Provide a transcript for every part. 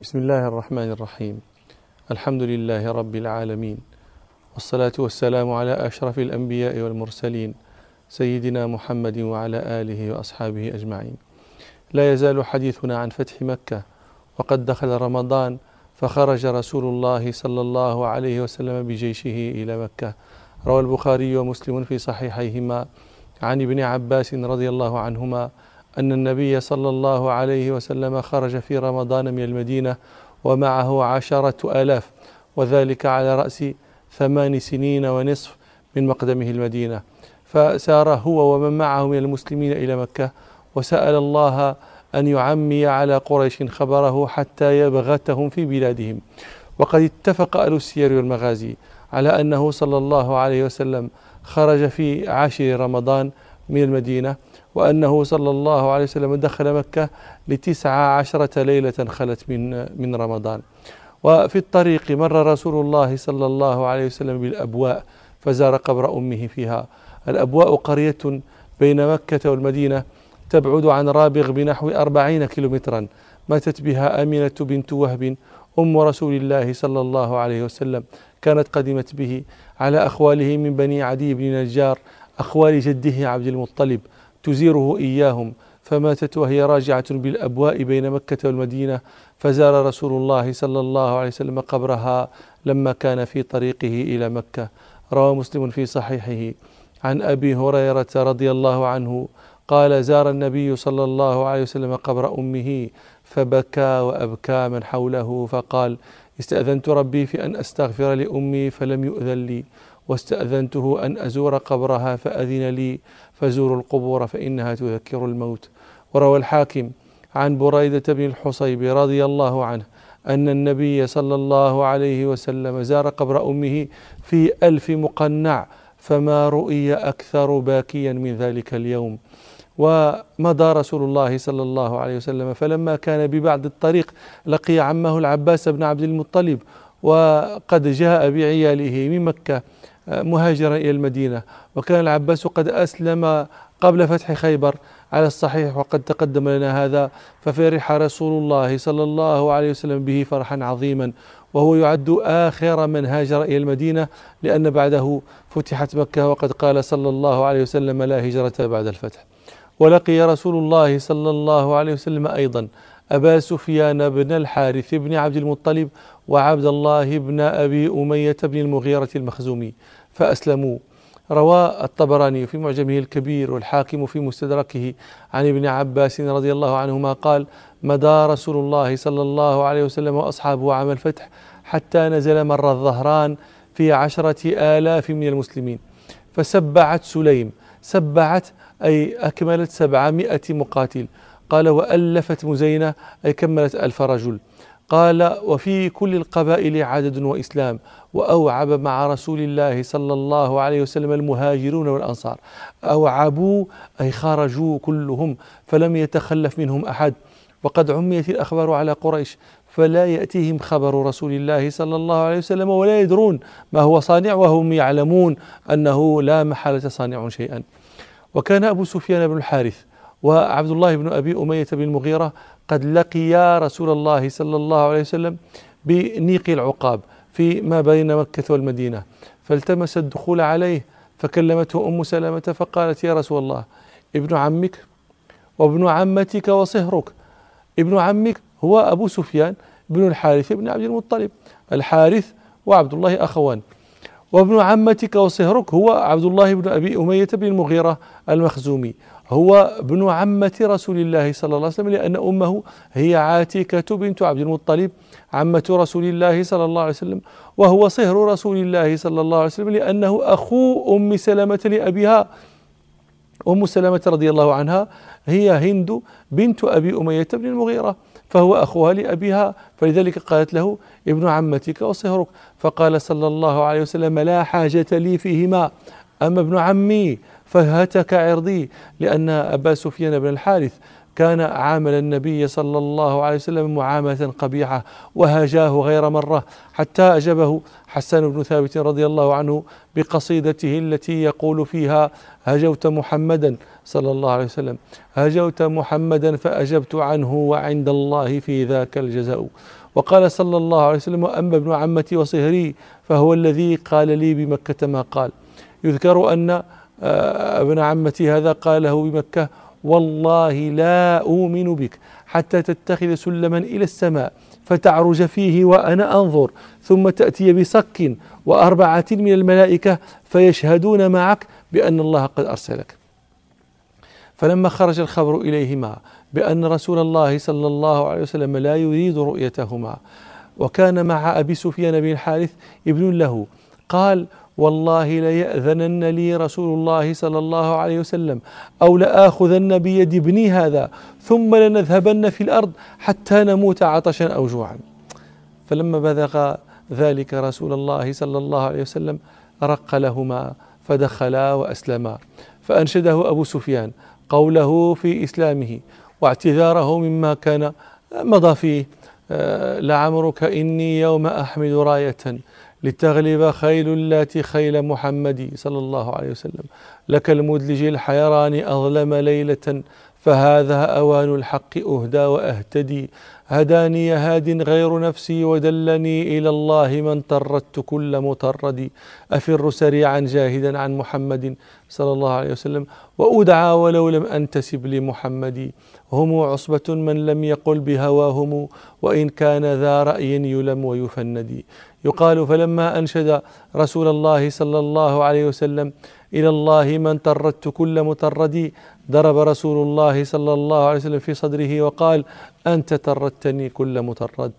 بسم الله الرحمن الرحيم. الحمد لله رب العالمين. والصلاة والسلام على أشرف الأنبياء والمرسلين سيدنا محمد وعلى آله وأصحابه أجمعين. لا يزال حديثنا عن فتح مكة وقد دخل رمضان فخرج رسول الله صلى الله عليه وسلم بجيشه إلى مكة. روى البخاري ومسلم في صحيحيهما. عن ابن عباس رضي الله عنهما أن النبي صلى الله عليه وسلم خرج في رمضان من المدينة ومعه عشرة آلاف وذلك على رأس ثمان سنين ونصف من مقدمه المدينة. فسار هو ومن معه من المسلمين إلى مكة وسأل الله أن يعمي على قريش خبره حتى يبغتهم في بلادهم. وقد اتفق أهل السير والمغازي على أنه صلى الله عليه وسلم خرج في عاشر رمضان من المدينة وأنه صلى الله عليه وسلم دخل مكة لتسع عشرة ليلة خلت من من رمضان. وفي الطريق مر رسول الله صلى الله عليه وسلم بالأبواء فزار قبر أمه فيها. الأبواء قرية بين مكة والمدينة تبعد عن رابغ بنحو أربعين كيلومترا. ماتت بها آمنة بنت وهب أم رسول الله صلى الله عليه وسلم. كانت قدمت به على أخواله من بني عدي بن نجار أخوال جده عبد المطلب. تزيره إياهم. فماتت وهي راجعة بالأبواء بين مكة والمدينة فزار رسول الله صلى الله عليه وسلم قبرها لما كان في طريقه إلى مكة. روى مسلم في صحيحه. عن أبي هريرة رضي الله عنه قال زار النبي صلى الله عليه وسلم قبر أمه فبكى وأبكى من حوله فقال استأذنت ربي في أن أستغفر لأمي فلم يؤذن لي. واستأذنته أن أزور قبرها فأذن لي فزوروا القبور فإنها تذكر الموت. وروى الحاكم عن بريدة بن الحصيب رضي الله عنه أن النبي صلى الله عليه وسلم زار قبر أمه في ألف مقنع فما رؤي أكثر باكيا من ذلك اليوم. ومضى رسول الله صلى الله عليه وسلم فلما كان ببعض الطريق لقي عمه العباس بن عبد المطلب وقد جاء بعياله من مكة مهاجرا إلى المدينة. وكان العباس قد أسلم قبل فتح خيبر على الصحيح وقد تقدم لنا هذا. ففرح رسول الله صلى الله عليه وسلم به فرحا عظيما. وهو يعد آخر من هاجر إلى المدينة لأن بعده فتحت مكة وقد قال صلى الله عليه وسلم لا هجرة بعد الفتح. ولقي رسول الله صلى الله عليه وسلم أيضا أبا سفيان بن الحارث بن عبد المطلب وعبد الله بن أبي أمية بن المغيرة المخزومي. فأسلموا. روى الطبراني في معجمه الكبير والحاكم في مستدركه عن ابن عباس رضي الله عنهما قال مدى رسول الله صلى الله عليه وسلم وأصحابه عام الفتح حتى نزل مر الظهران في عشرة آلاف من المسلمين. فسبعت سليم سبعت أي أكملت سبعمائة مقاتل. قال وألفت مزينة أي كملت ألف رجل. قال وفي كل القبائل عدد وإسلام وأوعب مع رسول الله صلى الله عليه وسلم المهاجرون والأنصار. أوعبوا أي خرجوا كلهم فلم يتخلف منهم أحد. وقد عميت الأخبار على قريش فلا يأتيهم خبر رسول الله صلى الله عليه وسلم ولا يدرون ما هو صانع وهم يعلمون أنه لا محالة صانع شيئا. وكان أبو سفيان بن الحارث وعبد الله بن أبي أمية بن المغيرة قد لقيا رسول الله صلى الله عليه وسلم بنيق العقاب في ما بين مكة والمدينة فالتمس الدخول عليه فكلمته أم سلمة فقالت يا رسول الله ابن عمك وابن عمتك وصهرك ابن عمك هو أبو سفيان بن الحارث بن عبد المطلب الحارث وعبد الله أخوان. وابن عمتك وصهرك هو عبد الله بن أبي أمية بن المغيرة المخزومي. هو ابن عمة رسول الله صلى الله عليه وسلم لأن أمه هي عاتكة بنت عبد المطلب عمة رسول الله صلى الله عليه وسلم وهو صهر رسول الله صلى الله عليه وسلم لأنه أخو أم سلمة لأبيها. أم سلمة رضي الله عنها هي هند بنت أبي أمية بن المغيرة. فهو أخوها لأبيها فلذلك قالت له ابن عمتك وصهرك فقال صلى الله عليه وسلم لا حاجة لي فيهما أما ابن عمي فهتك عرضي لأن أبا سفيان بن الحارث كان عامل النبي صلى الله عليه وسلم معاملة قبيحة وهاجاه غير مرة حتى أجبه حسان بن ثابت رضي الله عنه بقصيدته التي يقول فيها هجوت محمدا صلى الله عليه وسلم. هجوت محمدا فأجبت عنه وعند الله في ذاك الجزاء. وقال صلى الله عليه وسلم وأما ابن عمتي وصهري فهو الذي قال لي بمكة ما قال. يذكر أن آه، ابن عمتي هذا قال له بمكة والله لا أؤمن بك حتى تتخذ سلما إلى السماء فتعرج فيه وأنا أنظر. ثم تأتي بصك وأربعة من الملائكة فيشهدون معك بأن الله قد أرسلك. فلما خرج الخبر إليهما بأن رسول الله صلى الله عليه وسلم لا يريد رؤيتهما وكان مع أبي سفيان بن الحارث ابن له قال والله ليأذنن لي رسول الله صلى الله عليه وسلم أو لآخذن بيد ابني هذا ثم لنذهبن في الأرض حتى نموت عطشا أو جوعا. فلما بلغ ذلك رسول الله صلى الله عليه وسلم رق لهما فدخلا وأسلما فأنشده أبو سفيان. قوله في إسلامه واعتذاره مما كان مضى فيه آه، لعمرك إني يوم أحمل راية لتغلب خيل اللات خيل محمد صلى الله عليه وسلم. لك المدلج الحيران أظلم ليلة فهذا أوان الحق أهدى وأهتدي. هداني هاد غير نفسي ودلني إلى الله من طردت كل مطرد. أفر سريعا جاهدا عن محمد صلى الله عليه وسلم وأدعى ولو لم أنتسب لمحمد. هم عصبة من لم يقل بهواهم وإن كان ذا رأي يلم ويفند. يقال فلما أنشد رسول الله صلى الله عليه وسلم إلى الله من طردت كل مطردي ضرب رسول الله صلى الله عليه وسلم في صدره وقال أنت طردتني كل مطرد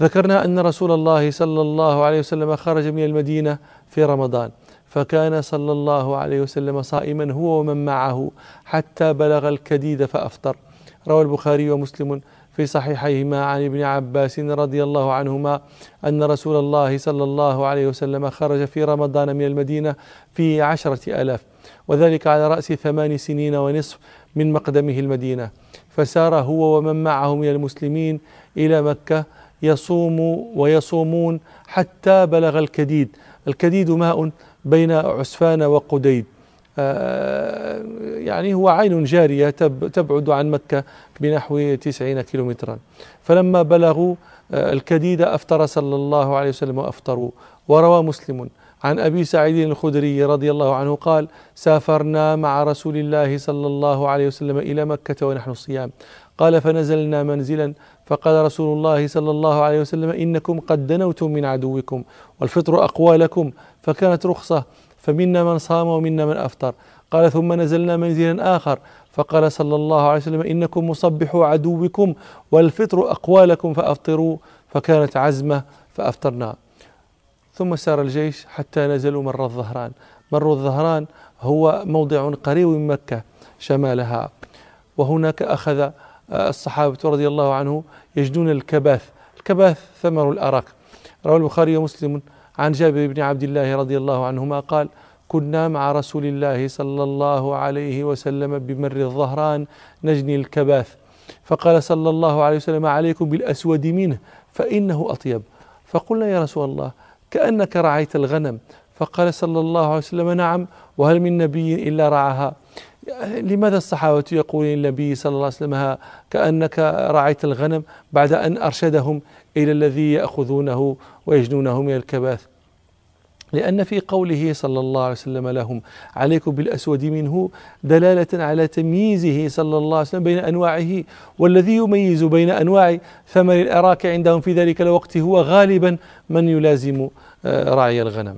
ذكرنا أن رسول الله صلى الله عليه وسلم خرج من المدينة في رمضان فكان صلى الله عليه وسلم صائما هو ومن معه حتى بلغ الكديد فأفطر. روى البخاري ومسلم في صحيحيهما عن ابن عباس رضي الله عنهما أن رسول الله صلى الله عليه وسلم خرج في رمضان من المدينة في عشرة ألاف وذلك على رأس ثمان سنين ونصف من مقدمه المدينة فسار هو ومن معه من المسلمين إلى مكة يصوم ويصومون حتى بلغ الكديد. الكديد ماء بين عسفان وقديد. آه، يعني هو عين جارية تبعد عن مكة بنحو تسعين كيلومترا. فلما بلغوا آه، الكديد أفطر صلى الله عليه وسلم وأفطروا وروى مسلم. عن أبي سعيد الخدري رضي الله عنه قال سافرنا مع رسول الله صلى الله عليه وسلم إلى مكة ونحن صيام قال فنزلنا منزلا. فقال رسول الله صلى الله عليه وسلم إنكم قد دنوتم من عدوكم والفطر أقوى لكم فكانت رخصة فمنا من صام ومنا من أفطر. قال ثم نزلنا منزلا آخر. فقال صلى الله عليه وسلم إنكم مصبحوا عدوكم والفطر أقوى لكم فأفطروا. فكانت عزمة فأفطرنا. ثم سار الجيش حتى نزلوا مر الظهران. مر الظهران هو موضع قريب من مكة شمالها. وهناك أخذ الصحابة رضي الله عنه يجدون الكباث. الكباث ثمر الأراك روى البخاري ومسلم عن جابر بن عبد الله رضي الله عنهما قال كنا مع رسول الله صلى الله عليه وسلم بمر الظهران نجني الكباث فقال صلى الله عليه وسلم عليكم بالأسود منه فإنه أطيب فقلنا يا رسول الله كأنك رعيت الغنم. فقال صلى الله عليه وسلم نعم وهل من نبي إلا رعاها. لماذا الصحابة يقولون للنبي صلى الله عليه وسلم كأنك رعيت الغنم بعد أن أرشدهم إلى الذي يأخذونه ويجنونه من الكباث؟ لأن في قوله صلى الله عليه وسلم لهم عليكم بالأسود منه دلالة على تمييزه صلى الله عليه وسلم بين أنواعه والذي يميز بين أنواع ثمر الأراك عندهم في ذلك الوقت هو غالبا من يلازم آه، راعي الغنم.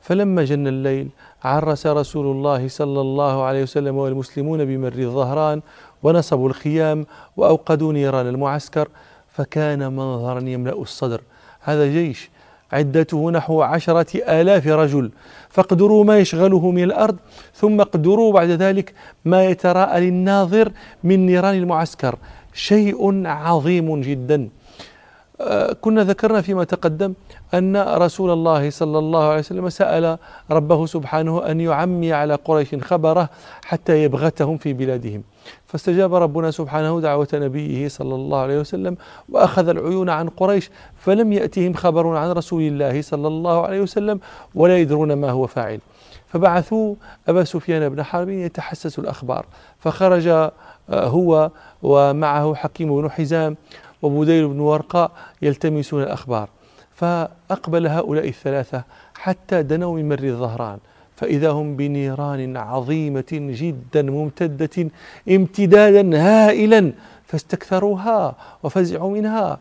فلما جن الليل عرس رسول الله صلى الله عليه وسلم والمسلمون بمر الظهران ونصبوا الخيام وأوقدوا نيران المعسكر فكان منظرا يملأ الصدر. هذا جيش عدته نحو عشرة آلاف رجل. فاقدروا ما يشغله من الأرض ثم اقدروا بعد ذلك ما يتراءى للناظر من نيران المعسكر. شيء عظيم جدا. كنا ذكرنا فيما تقدم أن رسول الله صلى الله عليه وسلم سأل ربه سبحانه أن يعمي على قريش خبره حتى يبغتهم في بلادهم. فاستجاب ربنا سبحانه دعوة نبيه صلى الله عليه وسلم وأخذ العيون عن قريش فلم يأتهم خبر عن رسول الله صلى الله عليه وسلم ولا يدرون ما هو فاعل. فبعثوا أبا سفيان بن حرب يتحسس الأخبار. فخرج آه، هو ومعه حكيم بن حزام وبديل بن ورقاء يلتمسون الأخبار. فأقبل هؤلاء الثلاثة حتى دنوا من مر الظهران. فإذا هم بنيران عظيمة جدا ممتدة امتدادا هائلا فاستكثروها وفزعوا منها.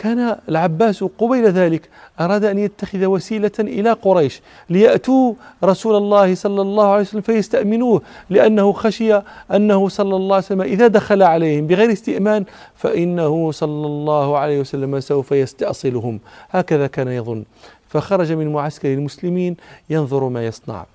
كان العباس قبيل ذلك أراد أن يتخذ وسيلة إلى قريش ليأتوا رسول الله صلى الله عليه وسلم فيستأمنوه لأنه خشي أنه صلى الله عليه وسلم إذا دخل عليهم بغير استئمان فإنه صلى الله عليه وسلم سوف يستأصلهم. هكذا كان يظن. فخرج من معسكر المسلمين ينظر ما يصنع.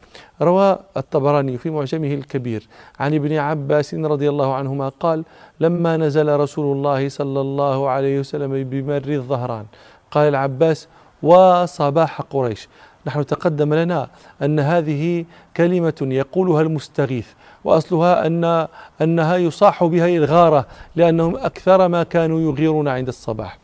روى الطبراني في معجمه الكبير عن ابن عباس رضي الله عنهما قال لما نزل رسول الله صلى الله عليه وسلم بمر الظهران قال العباس وصباح قريش نحن تقدم لنا أن هذه كلمة يقولها المستغيث وأصلها أن أنها يصاح بها الغارة لأنهم أكثر ما كانوا يغيرون عند الصباح.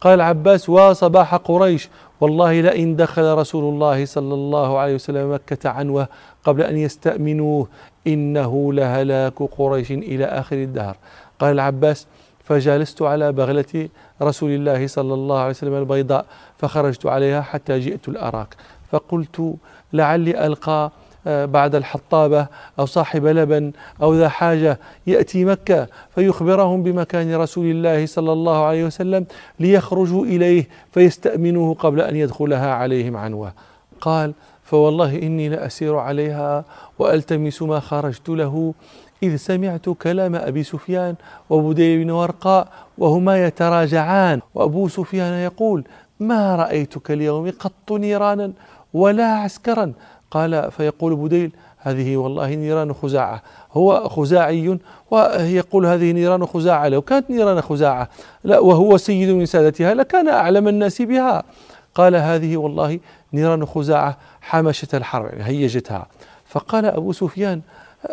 قال العباس وصباح قريش. والله لئن دخل رسول الله صلى الله عليه وسلم مكة عنوة قبل أن يستأمنوه إنه لهلاك قريش إلى آخر الدهر. قال العباس فجلست على بغلة رسول الله صلى الله عليه وسلم البيضاء فخرجت عليها حتى جئت الأراك. فقلت لعلي ألقى بعد الحطابة أو صاحب لبن أو ذا حاجة يأتي مكة فيخبرهم بمكان رسول الله صلى الله عليه وسلم ليخرجوا إليه فيستأمنوه قبل أن يدخلها عليهم عنوة. قال فوالله إني لأسير عليها وألتمس ما خرجت له إذ سمعت كلام أبي سفيان وبديل بن ورقاء وهما يتراجعان وأبو سفيان يقول ما رأيتك اليوم قط نيرانا ولا عسكرا قال فيقول بديل هذه والله نيران خزاعة. هو خزاعي ويقول هذه نيران خزاعة. لو كانت نيران خزاعة لا وهو سيد من سادتها لكان أعلم الناس بها. قال هذه والله نيران خزاعة حمشة الحرب هيجتها. فقال أبو سفيان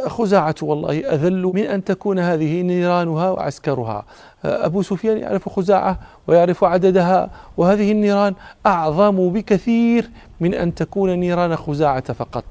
خزاعة والله أذل من أن تكون هذه نيرانها وعسكرها. أبو سفيان يعرف خزاعة ويعرف عددها وهذه النيران أعظم بكثير من أن تكون نيران خزاعة فقط.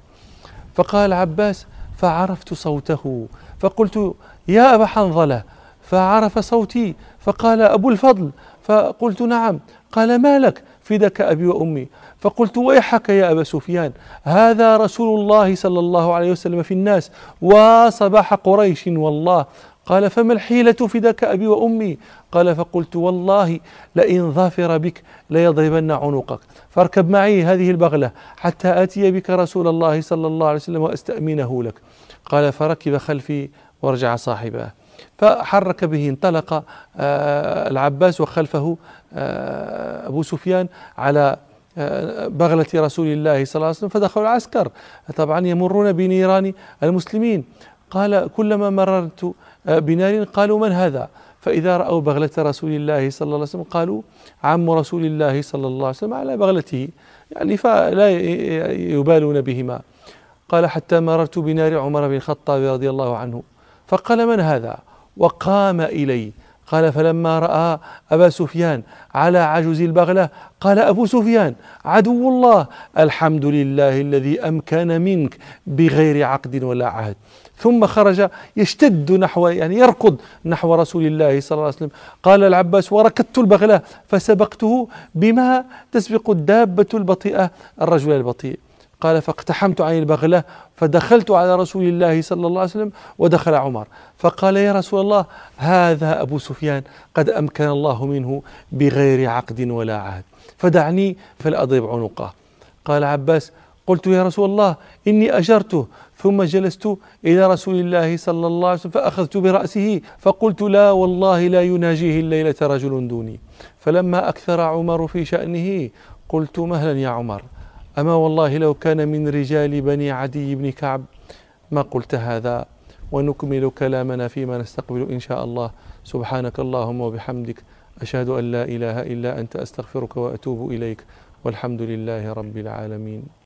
فقال عباس فعرفت صوته فقلت يا أبا حنظلة فعرف صوتي فقال أبو الفضل فقلت نعم قال ما لك؟ فدك أبي وأمي. فقلت ويحك يا أبا سفيان هذا رسول الله صلى الله عليه وسلم في الناس وصباح قريش والله. قال فما الحيلة فدك أبي وأمي؟ قال فقلت والله لئن ظافر بك ليضربن عنقك. فاركب معي هذه البغلة حتى آتي بك رسول الله صلى الله عليه وسلم وأستأمنه لك. قال فركب خلفي ورجع صاحبه. فحرك به انطلق آه، العباس وخلفه آه، أبو سفيان على آه، بغلة رسول الله صلى الله عليه وسلم فدخلوا العسكر. طبعا يمرون بنيران المسلمين. قال كلما مررت بنار قالوا من هذا؟ فإذا رأوا بغلة رسول الله صلى الله عليه وسلم قالوا عم رسول الله صلى الله عليه وسلم على بغلته. يعني فلا يبالون بهما. قال حتى مررت بنار عمر بن الخطاب رضي الله عنه. فقال من هذا؟ وقام إلي قال فلما رأى أبا سفيان على عجز البغلة قال أبو سفيان عدو الله الحمد لله الذي أمكن منك بغير عقد ولا عهد. ثم خرج يشتد نحو يعني يركض نحو رسول الله صلى الله عليه وسلم. قال العباس وركدت البغلة فسبقته بما تسبق الدابة البطيئة الرجل البطيء. قال فاقتحمت عن البغلة فدخلت على رسول الله صلى الله عليه وسلم ودخل عمر. فقال يا رسول الله هذا أبو سفيان قد أمكن الله منه بغير عقد ولا عهد. فدعني فلأضرب عنقه. قال عباس قلت يا رسول الله إني أجرته ثم جلست إلى رسول الله صلى الله عليه وسلم فأخذت برأسه فقلت لا والله لا يناجيه الليلة رجل دوني. فلما أكثر عمر في شأنه قلت مهلا يا عمر. أما والله لو كان من رجال بني عدي بن كعب ما قلت هذا ونكمل كلامنا فيما نستقبل إن شاء الله. سبحانك اللهم وبحمدك أشهد أن لا إله إلا أنت أستغفرك وأتوب إليك. والحمد لله رب العالمين.